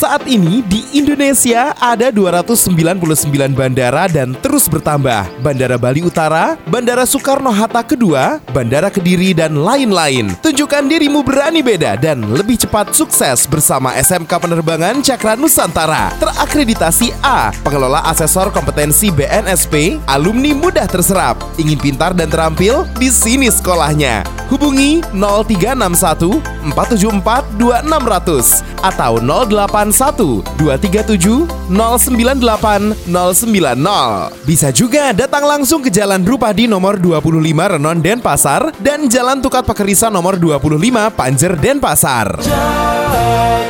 Saat ini di Indonesia ada 299 bandara dan terus bertambah. Bandara Bali Utara, Bandara Soekarno-Hatta Kedua, Bandara Kediri dan lain-lain. Tunjukkan dirimu berani beda dan lebih cepat sukses bersama SMK Penerbangan Cakra Nusantara. Terakreditasi A, pengelola asesor kompetensi BNSP, alumni mudah terserap. Ingin pintar dan terampil? Di sini sekolahnya. Hubungi 0361 474 2600 atau 081 237 098 090. Bisa juga datang langsung ke Jalan Drupadi nomor 25 Renon Denpasar dan Jalan Tukat Pekerisa nomor 25 Panjer Denpasar. Jalan